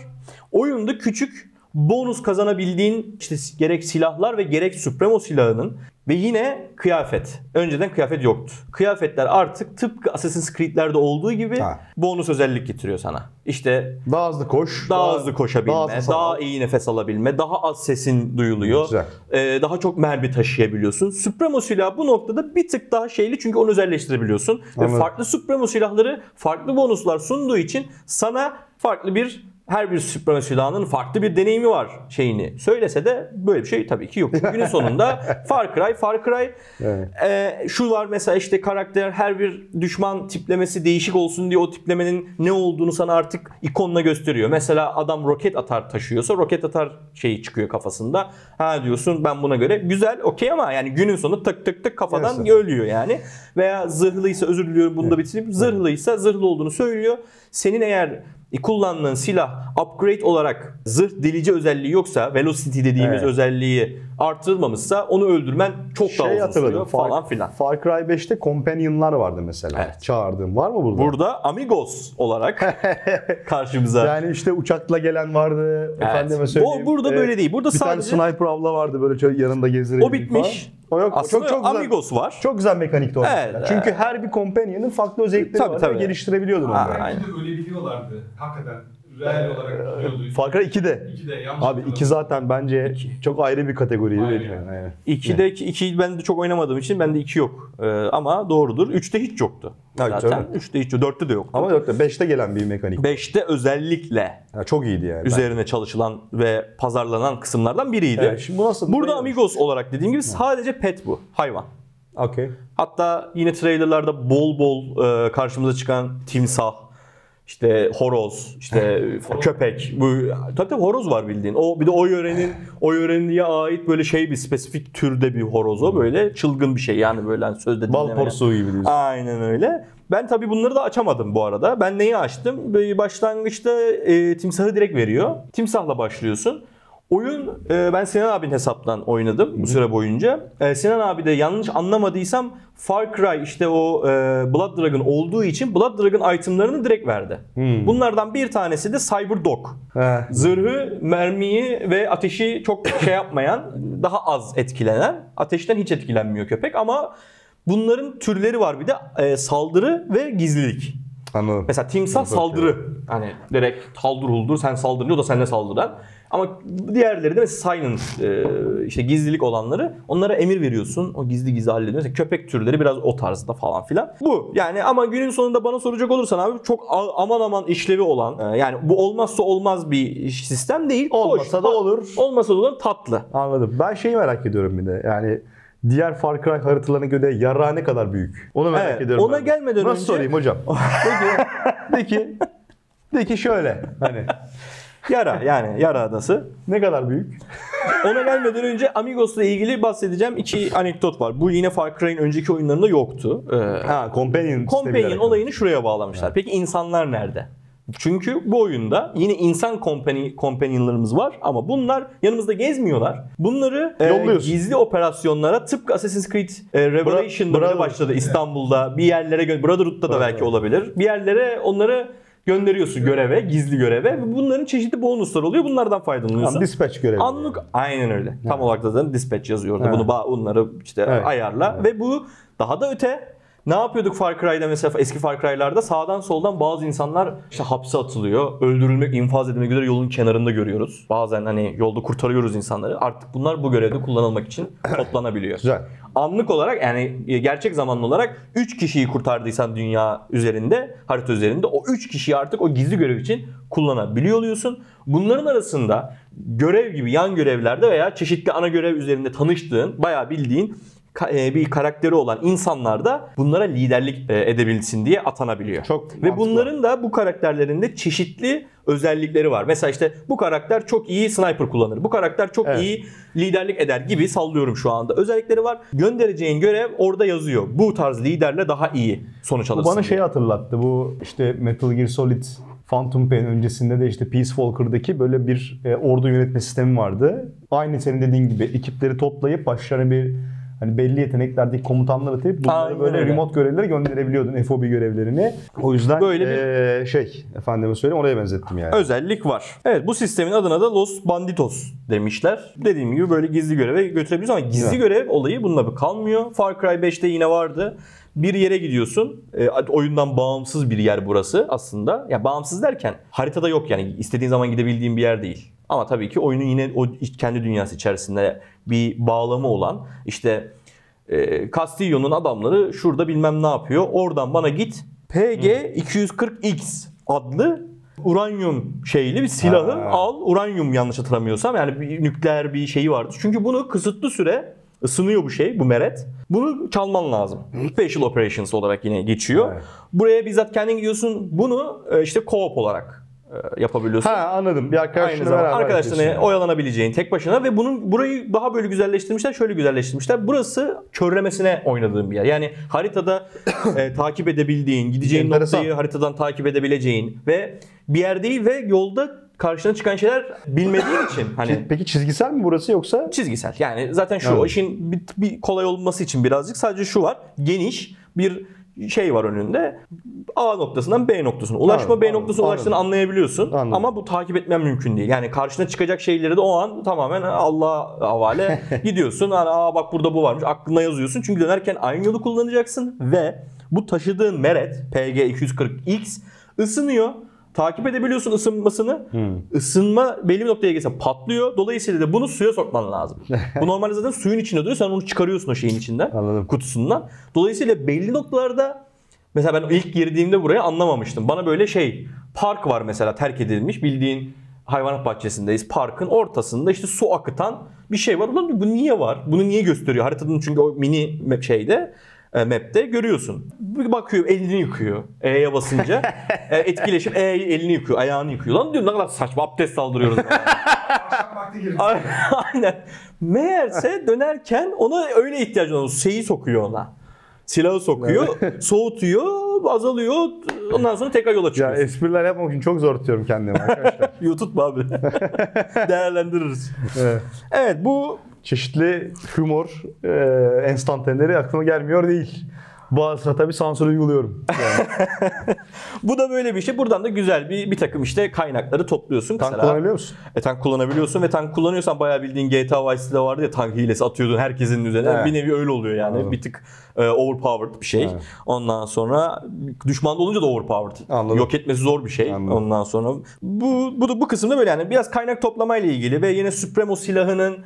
Oyunda küçük bonus kazanabildiğin işte gerek silahlar ve gerek Supremo silahının ve yine kıyafet. Önceden kıyafet yoktu. Kıyafetler artık tıpkı Assassin's Creed'lerde olduğu gibi Ha. bonus özellik getiriyor sana. İşte Daha hızlı koş. daha, hızlı koşabilme, daha daha, hızlı sağ- iyi nefes alabilme, daha az sesin duyuluyor. Güzel. Ee, daha çok mermi taşıyabiliyorsun. Supremo silahı bu noktada bir tık daha şeyli çünkü onu özelleştirebiliyorsun. Ve Anladım. farklı Supremo silahları farklı bonuslar sunduğu için sana farklı bir her bir Supremo silahının farklı bir deneyimi var şeyini söylese de böyle bir şey tabii ki yok. Günün sonunda Far Cry, Far Cry Evet. ee, şu var mesela işte karakter her bir düşman tiplemesi değişik olsun diye o tiplemenin ne olduğunu sana artık ikonla gösteriyor. Mesela adam roket atar taşıyorsa roket atar şeyi çıkıyor kafasında. Ha diyorsun ben buna göre güzel okey ama yani günün sonu tık tık tık kafadan Evet. ölüyor yani. Veya zırhlıysa özür diliyorum bunu da bitireyim. Zırhlıysa zırhlı olduğunu söylüyor. Senin eğer kullandığın silah upgrade olarak zırh delici özelliği yoksa velocity dediğimiz Evet. özelliği artırılmamışsa onu öldürmen çok daha Şey uzun hatırladım. sürüyor Far, falan filan. Far Cry 5'te companion'lar vardı mesela. Evet. Çağırdığım. Var mı burada? Burada amigos olarak karşımıza. Yani işte uçakla gelen vardı. Evet. Efendime söyleyeyim. Bu- burada böyle değil. Burada bir sadece- tane sniper abla vardı böyle çok yanında gezdirebildiğin O bitmiş. falan. O yok. Aslında çok çok güzel. amigos var. Çok güzel mekanikti o. Evet. mesela. Çünkü her bir companion'ın farklı özellikleri Tabii, var tabii. ve geliştirebiliyordun Ha, onları. aynen. Belki de ölebiliyorlardı. Hakikaten. Reel olarak gidiyordu. Far Cry 2'de. 2'de yanlış Abi hatırlamıyorum. 2 zaten bence çok ayrı bir kategoriydi. Aynen. Yani. Aynen. 2'de 2 ben de çok oynamadığım için bende 2 yok. Ee, ama doğrudur. 3'te hiç yoktu. Evet, Zaten tabii. 3'te hiç yok. 4'te de yok. Ama yok da 5'te gelen bir mekanik. 5'te özellikle Ya çok iyiydi yani. üzerine çalışılan ve pazarlanan kısımlardan biriydi. Evet, şimdi bu nasıl? Burada amigos olarak dediğim gibi sadece pet bu. Hayvan. Okey. Hatta yine trailerlarda bol bol e, karşımıza çıkan timsah, işte horoz, işte köpek. Bu tabii tabii horoz var bildiğin. O bir de o yörenin o yörenliğe ait böyle şey bir spesifik türde bir horoz o böyle çılgın bir şey yani böyle hani sözde Bal dinlemeyen. porsuğu gibi diyorsun. Aynen öyle. Ben tabii bunları da açamadım bu arada. Ben neyi açtım? Böyle Başlangıçta e, timsahı direkt veriyor. Timsahla başlıyorsun. Oyun e, ben Sinan abinin hesaptan oynadım bu süre boyunca. E, Sinan abi de yanlış anlamadıysam Far Cry işte o e, Blood Dragon olduğu için Blood Dragon itemlarını direkt verdi. Bunlardan bir tanesi de Cyber Dog. He. Zırhı, mermiyi ve ateşi çok şey yapmayan, daha az etkilenen, ateşten hiç etkilenmiyor köpek ama bunların türleri var bir de e, saldırı ve gizlilik. Anladım. Mesela timsah saldırı. Hani direkt saldır huldur sen saldırın o da seninle saldıran. Ama diğerleri de mesela silent e, işte gizlilik olanları onlara emir veriyorsun. O gizli gizli hallediyor. Mesela köpek türleri biraz o tarzda falan filan. Bu yani ama günün sonunda bana soracak olursan abi çok aman aman işlevi olan e, yani bu olmazsa olmaz bir sistem değil. Hoş, Olmasa da ta- olur. Olmasa da olur tatlı. Anladım. Ben şeyi merak ediyorum bir de. Yani diğer Far Cry haritalarına göre yara ne kadar büyük? Onu merak Evet, ediyorum. ona ben de. gelmeden Nasıl önce- sorayım hocam? de ki, de ki şöyle. Hani Yara yani Yara adası. ne kadar büyük? Ona gelmeden önce Amigos'la ilgili bahsedeceğim iki anekdot var. Bu yine Far Cry'in önceki oyunlarında yoktu. Ee, Ha, companion. Companion olayını şuraya bağlamışlar. Peki insanlar nerede? Çünkü bu oyunda yine insan company, companionlarımız var ama bunlar yanımızda gezmiyorlar. Bunları e, gizli operasyonlara tıpkı Assassin's Creed e, Revelation'da Bra- başladı İstanbul'da. Bir yerlere Brotherhood'da da belki olabilir. Bir yerlere onları gönderiyorsun göreve, gizli göreve ve bunların çeşitli bonuslar oluyor. Bunlardan faydalanıyorsun. Tamam, dispatch görevi. Anlık aynen öyle. Tam olarak da zaten dispatch yazıyor orada. Evet. Bunu bunları işte Evet. ayarla ve bu daha da öte ne yapıyorduk Far Cry'da mesela eski Far Cry'larda sağdan soldan bazı insanlar işte hapse atılıyor, öldürülmek, infaz edilmek üzere yolun kenarında görüyoruz. Bazen hani yolda kurtarıyoruz insanları. Artık bunlar bu görevde kullanılmak için toplanabiliyor. Güzel. Anlık olarak yani gerçek zamanlı olarak 3 kişiyi kurtardıysan dünya üzerinde, harita üzerinde o 3 kişiyi artık o gizli görev için kullanabiliyor oluyorsun. Bunların arasında görev gibi yan görevlerde veya çeşitli ana görev üzerinde tanıştığın, bayağı bildiğin bir karakteri olan insanlar da bunlara liderlik e, edebilsin diye atanabiliyor. Çok Ve mantıklı. bunların da bu karakterlerinde çeşitli özellikleri var. Mesela işte bu karakter çok iyi sniper kullanır. Bu karakter çok Evet. iyi liderlik eder gibi sallıyorum şu anda. Özellikleri var. Göndereceğin görev orada yazıyor. Bu tarz liderle daha iyi sonuç Bu alırsın. bana diye. şeyi hatırlattı. Bu işte Metal Gear Solid Phantom Pain öncesinde de işte Peace Walker'daki böyle bir e, ordu yönetme sistemi vardı. Aynı senin dediğin gibi ekipleri toplayıp başlarına bir hani belli yeteneklerdeki komutanlar atayıp bunları Aynen böyle öyle. remote görevleri gönderebiliyordun FOB görevlerini. O yüzden Böyle e, şey efendime söyleyeyim oraya benzettim yani. özellik var. Evet bu sistemin adına da Los Banditos demişler. Dediğim gibi böyle gizli göreve götürebiliyorsun ama gizli Evet. görev olayı bununla bir kalmıyor. Far Cry 5'te yine vardı. Bir yere gidiyorsun. E, oyundan bağımsız bir yer burası aslında. Ya bağımsız derken haritada yok yani istediğin zaman gidebildiğin bir yer değil. Ama tabii ki oyunun yine o kendi dünyası içerisinde bir bağlamı olan işte e, Castillo'nun adamları şurada bilmem ne yapıyor. Oradan bana git PG 240X adlı uranyum şeyli bir silahı Ha. al. Uranyum yanlış hatırlamıyorsam yani bir nükleer bir şeyi vardı. Çünkü bunu kısıtlı süre ısınıyor bu şey, bu meret. Bunu çalman lazım. Special Operations olarak yine geçiyor. Evet. Buraya bizzat kendin gidiyorsun. Bunu e, işte co-op olarak yapabiliyorsun. Ha anladım. Bir Aynı arkadaşınla zamanda beraber arkadaşlarına oyalanabileceğin tek başına ve bunun burayı daha böyle güzelleştirmişler. Şöyle güzelleştirmişler. Burası körlemesine oynadığın bir yer. Yani haritada e, takip edebildiğin, gideceğin Enteresan. noktayı haritadan takip edebileceğin ve bir yer değil ve yolda karşına çıkan şeyler bilmediğin için hani Peki çizgisel mi burası yoksa? çizgisel. Yani zaten şu Evet. işin bir, bir kolay olması için birazcık sadece şu var. Geniş bir şey var önünde. A noktasından B noktasına. Ulaşma Anladım, B anladım, noktasına ulaştığını anladım. anlayabiliyorsun. Anladım. Ama bu takip etmen mümkün değil. Yani karşına çıkacak şeyleri de o an tamamen Allah'a havale gidiyorsun. Hani, Aa bak burada bu varmış. Aklına yazıyorsun. Çünkü dönerken aynı yolu kullanacaksın ve bu taşıdığın meret PG 240X ısınıyor. Takip edebiliyorsun ısınmasını. Isınma belli bir noktaya gelirse patlıyor. Dolayısıyla da bunu suya sokman lazım. bu normalde zaten suyun içinde duruyor. Sen onu çıkarıyorsun o şeyin içinden. Anladım. Kutusundan. Dolayısıyla belli noktalarda mesela ben ilk girdiğimde buraya anlamamıştım. Bana böyle şey park var mesela terk edilmiş. Bildiğin hayvanat bahçesindeyiz. Parkın ortasında işte su akıtan bir şey var. Ulan bu niye var? Bunu niye gösteriyor? Haritanın çünkü o mini şeyde map'te görüyorsun. Bir bakıyor elini yıkıyor. E'ye basınca e, etkileşim E elini yıkıyor, ayağını yıkıyor. Lan diyorum ne kadar saçma abdest aldırıyoruz. Akşam vakti girdi. Aynen. Meğerse dönerken ona öyle ihtiyacın oluyor. Şeyi sokuyor ona. Silahı sokuyor, soğutuyor, azalıyor. Ondan sonra tekrar yola Ya çıkıyor. espriler yapmak için çok zor tutuyorum kendimi arkadaşlar. YouTube mu abi? Değerlendiririz. evet. Evet bu Çeşitli humor e, enstantaneleri aklıma gelmiyor değil. Bazısına tabii sansür uyguluyorum. Yani, Bu da böyle bir şey. Buradan da güzel bir bir takım işte kaynakları topluyorsun. tank Mesela- kullanabiliyor musun? E, tank kullanabiliyorsun ve tank kullanıyorsan bayağı bildiğin GTA Vice City'de vardı ya tank hilesi atıyordun herkesin üzerine. Evet. Bir nevi öyle oluyor yani. Anladım. Bir tık e, overpowered bir şey. Evet. Ondan sonra düşman da olunca da overpowered. Anladım. Yok etmesi zor bir şey. Anladım. Ondan sonra bu bu bu kısımda böyle yani biraz kaynak toplamayla ilgili ve yine Supremo silahının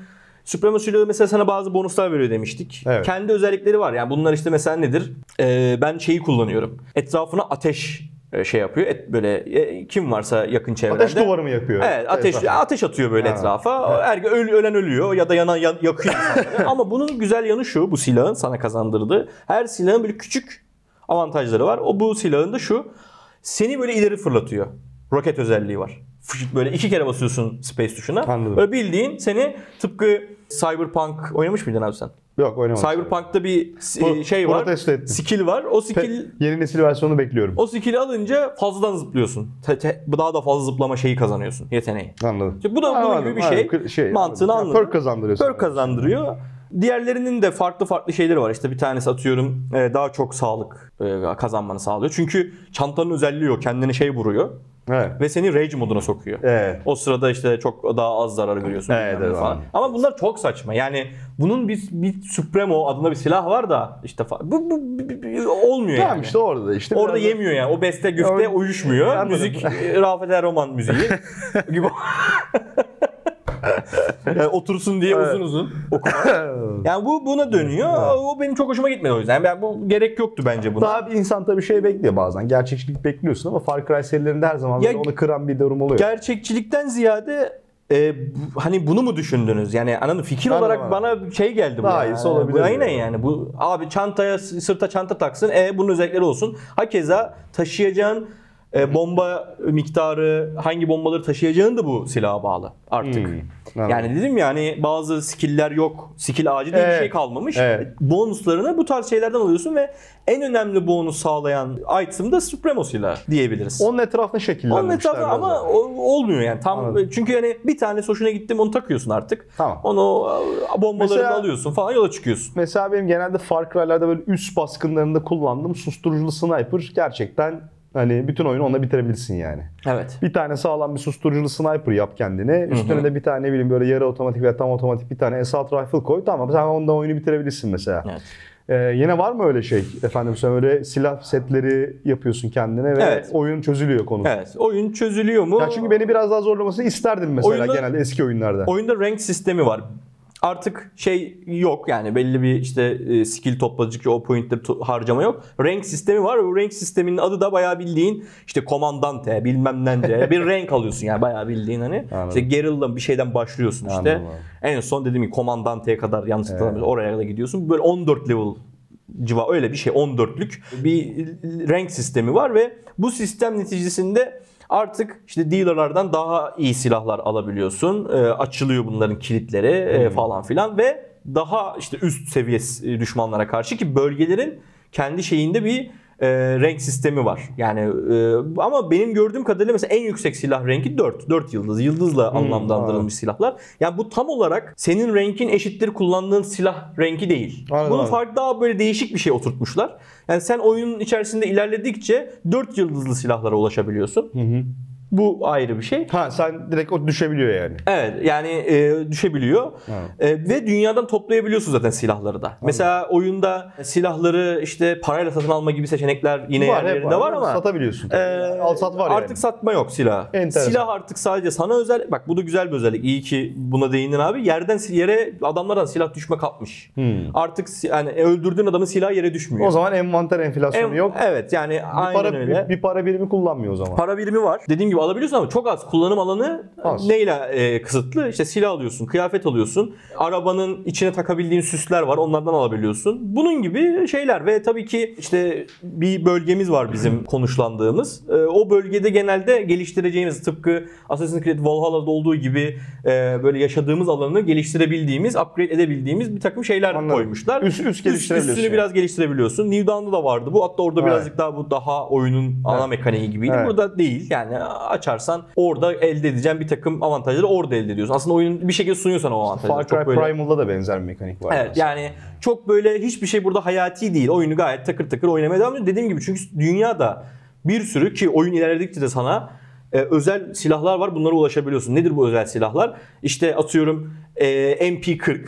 Silahı mesela sana bazı bonuslar veriyor demiştik. Evet. Kendi özellikleri var. Yani bunlar işte mesela nedir? E, ben şeyi kullanıyorum. Etrafına ateş e, şey yapıyor. Et, böyle e, kim varsa yakın çevrende. Ateş duvarı mı yakıyor? Evet ateş Etrafa. ateş atıyor böyle Ha. etrafa. Her öl, ölen ölüyor ya da yanan yan- yakıyor. Ama bunun güzel yanı şu bu silahın sana kazandırdığı. Her silahın böyle küçük avantajları var. O bu silahın da şu. Seni böyle ileri fırlatıyor. Roket özelliği var. Böyle iki kere basıyorsun space tuşuna. Anladım. Böyle bildiğin seni tıpkı Cyberpunk oynamış mıydın abi sen? Yok oynamadım. Cyberpunk'ta bir e, şey var. Skill var. O skill Pe- Yeni nesil versiyonunu bekliyorum. o skill'i alınca fazladan zıplıyorsun. Te- te- daha da fazla zıplama şeyi kazanıyorsun. Yeteneği. Anladım. İşte bu da bunun Anladım, gibi bir anladım. şey. Mantığını Yani anladım. Perk kazandırıyor. Perk kazandırıyor. Diğerlerinin de farklı farklı şeyleri var. İşte bir tanesi atıyorum e, daha çok sağlık e, kazanmanı sağlıyor. Çünkü çantanın özelliği o. Kendine şey vuruyor Evet. ve seni rage moduna sokuyor. Evet. O sırada işte çok daha az zarar görüyorsun. Evet, evet, falan. anladım. Ama bunlar çok saçma. Yani bunun bir, bir Supremo adında bir silah var da işte bu, bu, bu- olmuyor Tamam yani. işte orada da işte. Orada biraz da- yemiyor yani. O beste güfte Orada- uyuşmuyor. Anladım. Müzik Rafet Erroman müziği gibi. yani otursun diye uzun uzun okuma. Yani bu buna dönüyor. O benim çok hoşuma gitmedi o yüzden. Ben bu gerek yoktu bence buna. Daha bir insan tabii şey bekliyor bazen. Gerçekçilik bekliyorsun ama Far Cry serilerinde her zaman Ya- böyle onu kıran bir durum oluyor. Gerçekçilikten ziyade e, bu- hani bunu mu düşündünüz? Yani anladın mı? fikir Anladım olarak bana şey geldi bu. Daha yani. iyisi olabilir Bu aynen yani. yani. Bu abi çantaya sırta çanta taksın. E bunun özellikleri olsun. Hakeza taşıyacağın e, bomba miktarı, hangi bombaları taşıyacağın da bu silaha bağlı artık. Hmm, anladım. Yani dedim ya hani bazı skill'ler yok. Skill ağacı diye bir Evet, şey kalmamış. evet. Bonuslarını bu tarz şeylerden alıyorsun ve en önemli bonus sağlayan item da Supremo silahı diyebiliriz. Onun etrafını şekillendirmişler. Onun etrafı biraz ama o- olmuyor yani. Tam Anladım. çünkü yani bir tane hoşuna gittim onu takıyorsun artık. Tamam. Onu e, bombalarını Mesela- alıyorsun falan yola çıkıyorsun. Mesela benim genelde Far Cry'larda böyle üst baskınlarında kullandığım susturuculu sniper gerçekten hani bütün oyunu onunla bitirebilirsin yani. Evet. Bir tane sağlam bir susturuculu sniper yap kendine. Üstüne de bir tane ne bileyim böyle yarı otomatik veya tam otomatik bir tane assault rifle koy. Tamam sen ondan oyunu bitirebilirsin mesela. Evet. Ee, yine var mı öyle şey? Efendim sen öyle silah setleri yapıyorsun kendine ve Evet. oyun çözülüyor konu. Evet. Oyun çözülüyor mu? Ya çünkü beni biraz daha zorlamasını isterdim mesela Oyunda- genelde eski oyunlarda. Oyunda rank sistemi var. Artık şey yok yani belli bir işte e, skill topladıkça o pointleri to- harcama yok. Rank sistemi var bu rank sisteminin adı da bayağı bildiğin işte komandante bilmem nence bir rank alıyorsun yani bayağı bildiğin hani. Anladım. İşte guerrilla bir şeyden başlıyorsun işte. Anladım. En son dediğim gibi komandanteye kadar yanlış hatırlamıyorsam oraya kadar gidiyorsun. Böyle 14 level civa öyle bir şey 14'lük bir rank sistemi var ve bu sistem neticesinde artık işte dealerlardan daha iyi silahlar alabiliyorsun. Ee, açılıyor bunların kilitleri e, falan filan ve daha işte üst seviye e, düşmanlara karşı ki bölgelerin kendi şeyinde bir e, renk sistemi var. Yani e, ama benim gördüğüm kadarıyla mesela en yüksek silah renki 4. 4 yıldız. Yıldızla anlamlandırılmış silahlar. Yani bu tam olarak senin renkin eşittir kullandığın silah renki değil. Bunun anladım. farklı daha böyle değişik bir şey oturtmuşlar. Yani sen oyunun içerisinde ilerledikçe 4 yıldızlı silahlara ulaşabiliyorsun. Bu ayrı bir şey. Ha sen direkt o düşebiliyor yani. Evet yani e, düşebiliyor. E, ve dünyadan toplayabiliyorsun zaten silahları da. Mesela oyunda silahları işte parayla satın alma gibi seçenekler yine Var, hep yerlerinde var ama Satabiliyorsun. e, Al sat var artık yani. satma yok silah. Enteresan. Silah artık sadece sana özel. Bak bu da güzel bir özellik. İyi ki buna değindin abi. Yerden yere adamlardan silah düşme kapmış. Artık si- yani öldürdüğün adamın silahı yere düşmüyor. Hmm. O zaman envanter enflasyonu En- yok. Evet yani Bir aynen para, öyle. bir, bir para birimi kullanmıyor o zaman. Para birimi var. Dediğim gibi alabiliyorsun ama çok az. Kullanım alanı Az. neyle e, kısıtlı? İşte silah alıyorsun, kıyafet alıyorsun. Arabanın içine takabildiğin süsler var. Onlardan alabiliyorsun. Bunun gibi şeyler ve tabii ki işte bir bölgemiz var bizim konuşlandığımız. E, o bölgede genelde geliştireceğimiz tıpkı Assassin's Creed Valhalla'da olduğu gibi e, böyle yaşadığımız alanı geliştirebildiğimiz, upgrade edebildiğimiz bir takım şeyler Anladım. koymuşlar. Üst- üst geliştirebiliyorsun Üstünü yani. biraz geliştirebiliyorsun. New Dawn'da da vardı bu. Hatta orada Evet. birazcık daha bu daha oyunun ana Evet. mekaniği gibiydi. Evet. Burada değil. Yani açarsan orada elde edeceğin bir takım avantajları orada elde ediyorsun. Aslında oyun bir şekilde sunuyor sana o avantajları. Far Cry Çok böyle- Primal'da da benzer bir mekanik var. Evet aslında. yani çok böyle hiçbir şey burada hayati değil. Oyunu gayet takır takır oynamaya devam ediyor. Dediğim gibi çünkü dünyada bir sürü ki oyun ilerledikçe de sana e, özel silahlar var. Bunlara ulaşabiliyorsun. Nedir bu özel silahlar? İşte atıyorum e, MP40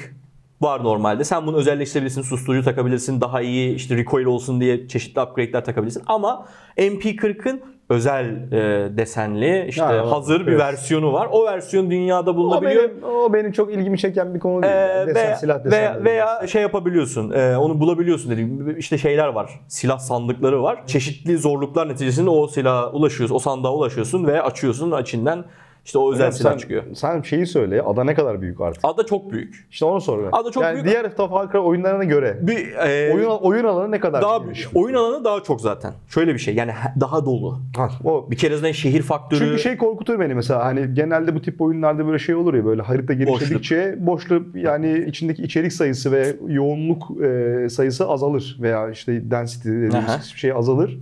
var normalde. Sen bunu özelleştirebilirsin. Susturucu takabilirsin. Daha iyi işte recoil olsun diye çeşitli upgrade'ler takabilirsin. Ama MP40'ın özel e, desenli işte Ha, hazır bir evet. versiyonu var. O versiyon dünyada o bulunabiliyor. benim, o benim çok ilgimi çeken bir konu değil. Ee, Desen, veya, silah veya, desenleri. veya şey yapabiliyorsun. e, onu bulabiliyorsun dediğim işte şeyler var. Silah sandıkları var. Çeşitli zorluklar neticesinde o silaha ulaşıyorsun. O sandığa ulaşıyorsun ve açıyorsun. içinden işte o özel silah çıkıyor. Sen şeyi söyle. Ada ne kadar büyük artık? Ada çok büyük. İşte onu sor. Ada çok yani büyük. diğer Cry oyunlarına göre Bir e, oyun oyun alanı ne kadar daha geniş? oyun alanı daha çok zaten. Şöyle bir şey. Yani daha dolu. Ha, o Bir keresinde şehir faktörü Çünkü şey korkutur beni mesela hani genelde bu tip oyunlarda böyle şey olur ya böyle harita geliştikçe boşluk yani içindeki içerik sayısı ve yoğunluk e, sayısı azalır veya işte density dediğimiz şey azalır.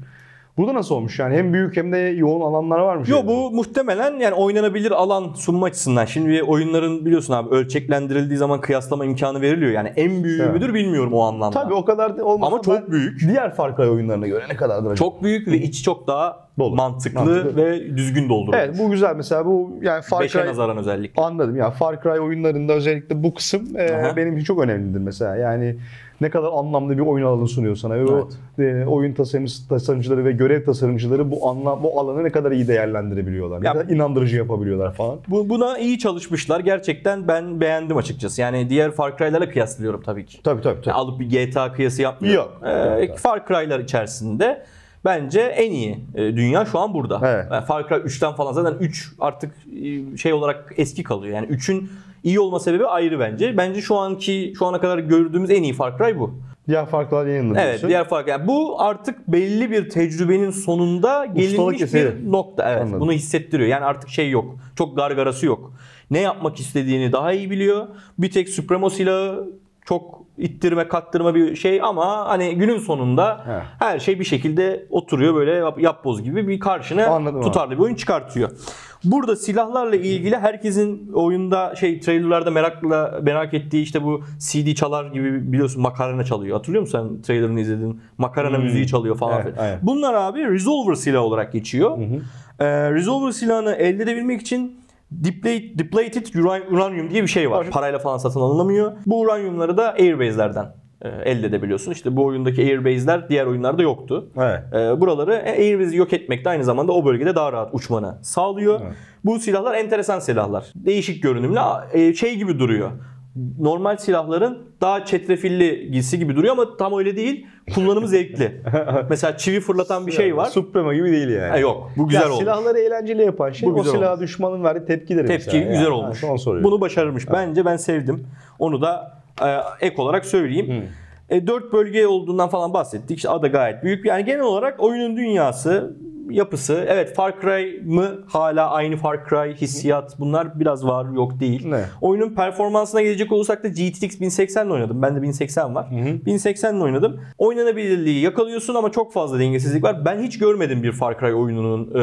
Burada nasıl olmuş yani hem büyük hem de yoğun alanlar varmış. Yo yani. bu muhtemelen yani oynanabilir alan sunma açısından. Şimdi oyunların biliyorsun abi ölçeklendirildiği zaman kıyaslama imkanı veriliyor. Yani en büyüğü Evet. müdür bilmiyorum o anlamda. Tabii o kadar da olmasa Ama çok büyük. Diğer Far Cry oyunlarına göre ne kadardır acaba? Çok büyük ve içi çok daha Dolu. mantıklı, Mantıklı. ve düzgün doldurulmuş. Evet bu güzel mesela bu yani Far Beşe Cry nazaran özellikle. Anladım ya Far Cry oyunlarında özellikle bu kısım e, Aha. benim için çok önemlidir mesela. Yani ne kadar anlamlı bir oyun alanı sunuyor sana ve o e, oyun tasarımcısı, tasarımcıları ve görev tasarımcıları bu anlam bu alanı ne kadar iyi değerlendirebiliyorlar. Ne Ya- kadar inandırıcı yapabiliyorlar falan. Bu, buna iyi çalışmışlar. Gerçekten ben beğendim açıkçası. Yani diğer Far Cry'larla kıyaslıyorum tabii ki. Tabii tabii. tabii. Yani alıp bir GTA kıyası yapmıyorum. Yok. Ee, Far Cry'lar içerisinde bence en iyi e, dünya şu an burada. Evet. Yani Far Cry 3'ten falan zaten 3 artık e, şey olarak eski kalıyor. Yani 3'ün iyi olma sebebi ayrı bence. Bence şu anki şu ana kadar gördüğümüz en iyi Far Cry bu. Diğer Far Cry yayınladı. Evet, diğer fark yani bu artık belli bir tecrübenin sonunda gelinmiş bir nokta. Evet, Anladım. bunu hissettiriyor. Yani artık şey yok. Çok gargarası yok. Ne yapmak istediğini daha iyi biliyor. Bir tek Supremo silahı çok ittirme kattırma bir şey ama hani günün sonunda Evet. her şey bir şekilde oturuyor böyle yap, yapboz gibi bir karşına Anladım abi. tutarlı bir oyun çıkartıyor. Burada silahlarla ilgili herkesin oyunda şey trailerlarda merakla merak ettiği işte bu CD çalar gibi biliyorsun makarna çalıyor. Hatırlıyor musun sen trailerını izledin? Makarna müziği çalıyor falan. Hmm. Evet, filan. aynen. Bunlar abi resolver silahı olarak geçiyor. hı. Ee, resolver silahını elde edebilmek için deplate- depleted ura- uranium diye bir şey var. Parayla falan satın alınamıyor. Bu uranyumları da airbase'lerden e, elde edebiliyorsun. İşte bu oyundaki airbase'ler diğer oyunlarda yoktu. Evet. Ee, buraları Airbase'i yok etmek de aynı zamanda o bölgede daha rahat uçmanı sağlıyor. Evet. Bu silahlar enteresan silahlar. Değişik görünümlü e, şey gibi duruyor. Normal silahların daha çetrefilli giysi gibi duruyor ama tam öyle değil. Kullanımı zevkli. Mesela çivi fırlatan bir şey var. Supremo gibi değil yani. Ha, yok. Bu güzel ya olmuş. Silahları eğlenceli yapan şey Bu o silaha olmuş. düşmanın verdiği tepkileri Tepki mesela. güzel Yani. olmuş. Ha, Onu soruyorum. Bunu başarmış. Bence ben sevdim. Onu da e, ek olarak söyleyeyim. E, dört bölge olduğundan falan bahsettik. İşte ada gayet büyük. Yani genel olarak oyunun dünyası, yapısı. Evet Far Cry mı hala aynı Far Cry hissiyat bunlar biraz var yok değil. Ne? Oyunun performansına gelecek olursak da GTX 1080 ile oynadım. Bende 1080 var. 1080 ile oynadım. Oynanabilirliği yakalıyorsun ama çok fazla dengesizlik var. Ben hiç görmedim bir Far Cry oyununun e,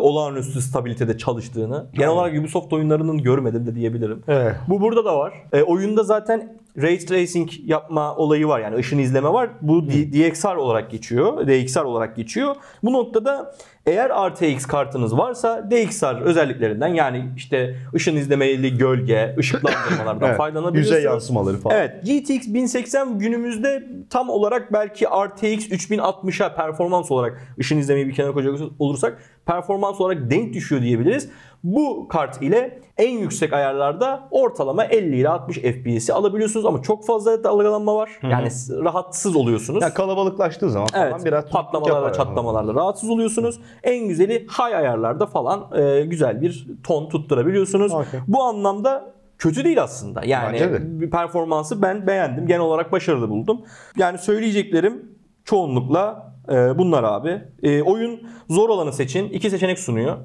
olağanüstü stabilitede çalıştığını. Genel olarak Ubisoft oyunlarının görmedim de diyebilirim. Evet. Bu burada da var. E, oyunda zaten Ray Tracing yapma olayı var yani ışın izleme var. Bu DXR olarak geçiyor. DXR olarak geçiyor. Bu noktada eğer RTX kartınız varsa DXR özelliklerinden yani işte ışın izlemeli gölge, ışıklandırmalardan Evet. faydalanabilirsiniz. Yüzey yansımaları falan. Evet GTX 1080 günümüzde tam olarak belki RTX 3060'a performans olarak ışın izlemeyi bir kenara koyacak olursak performans olarak denk düşüyor diyebiliriz. Bu kart ile en yüksek ayarlarda ortalama 50 ile 60 FPS'i alabiliyorsunuz ama çok fazla dalgalanma var. Yani rahatsız oluyorsunuz. Ya kalabalıklaştığı zaman falan Evet, biraz patlamalarda, yapar. çatlamalarda rahatsız oluyorsunuz. En güzeli high ayarlarda falan e, güzel bir ton tutturabiliyorsunuz. Okey. Bu anlamda kötü değil aslında. Yani de. performansı ben beğendim. Genel olarak başarılı buldum. Yani söyleyeceklerim çoğunlukla e, bunlar abi. E, oyun zor olanı seçin. İki seçenek sunuyor.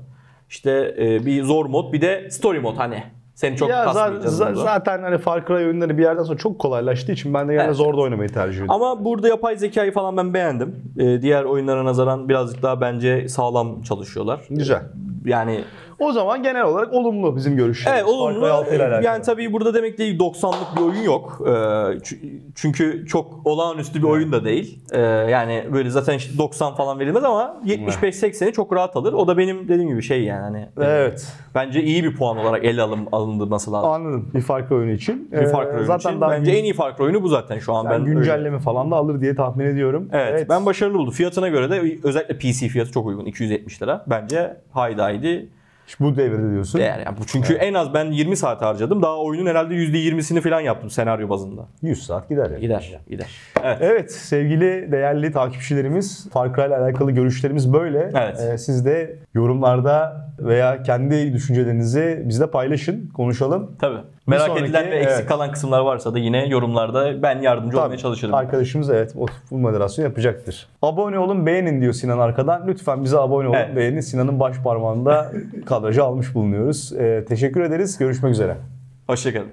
İşte e, bir zor mod bir de story mod hani. Seni çok ya kasmayacağız. za- burada. zaten hani Far Cry oyunları bir yerden sonra çok kolaylaştığı için ben de genelde Evet. zorda oynamayı tercih ediyorum. Ama burada yapay zekayı falan ben beğendim. Ee, diğer oyunlara nazaran birazcık daha bence sağlam çalışıyorlar. Güzel. yani O zaman genel olarak olumlu bizim görüşlerimiz. Evet olumlu. Far Cry 6 ile alakalı. Yani tabii burada demek değil 90'lık bir oyun yok. Ee, çünkü çok olağanüstü bir oyun da değil. Ee, yani böyle zaten işte 90 falan verilmez ama 75-80'i çok rahat alır. O da benim dediğim gibi şey yani. hani, Evet. Bence iyi bir puan olarak ele alım, alındırması lazım. Anladım. Bir Far Cry oyunu için. bir Ee, oyunu zaten için. daha Bence gün- en iyi Far Cry oyunu bu zaten şu an. ben Ben öyle- güncelleme falan da alır diye tahmin ediyorum. Evet, ben başarılı buldum. Fiyatına göre de özellikle PC fiyatı çok uygun. 270 lira. Bence haydi haydi bu devirde diyorsun. değer. Yani çünkü en az ben 20 saat harcadım. Daha oyunun herhalde %20'sini falan yaptım senaryo bazında. 100 saat gider yani. Gider, gider. Evet. Evet sevgili değerli takipçilerimiz Far Cry ile alakalı görüşlerimiz böyle. Evet. Ee, siz de yorumlarda veya kendi düşüncelerinizi bizle paylaşın, konuşalım. Tabii. Merak sonraki- edilen ve eksik evet. kalan kısımlar varsa da yine yorumlarda ben yardımcı olmaya Tabii, çalışırım. Arkadaşımız evet o bu moderasyon yapacaktır. Abone olun beğenin diyor Sinan arkadan. Lütfen bize abone olun Evet. beğenin. Sinan'ın baş parmağında kadrajı almış bulunuyoruz. Ee, teşekkür ederiz. Görüşmek üzere. Hoşçakalın.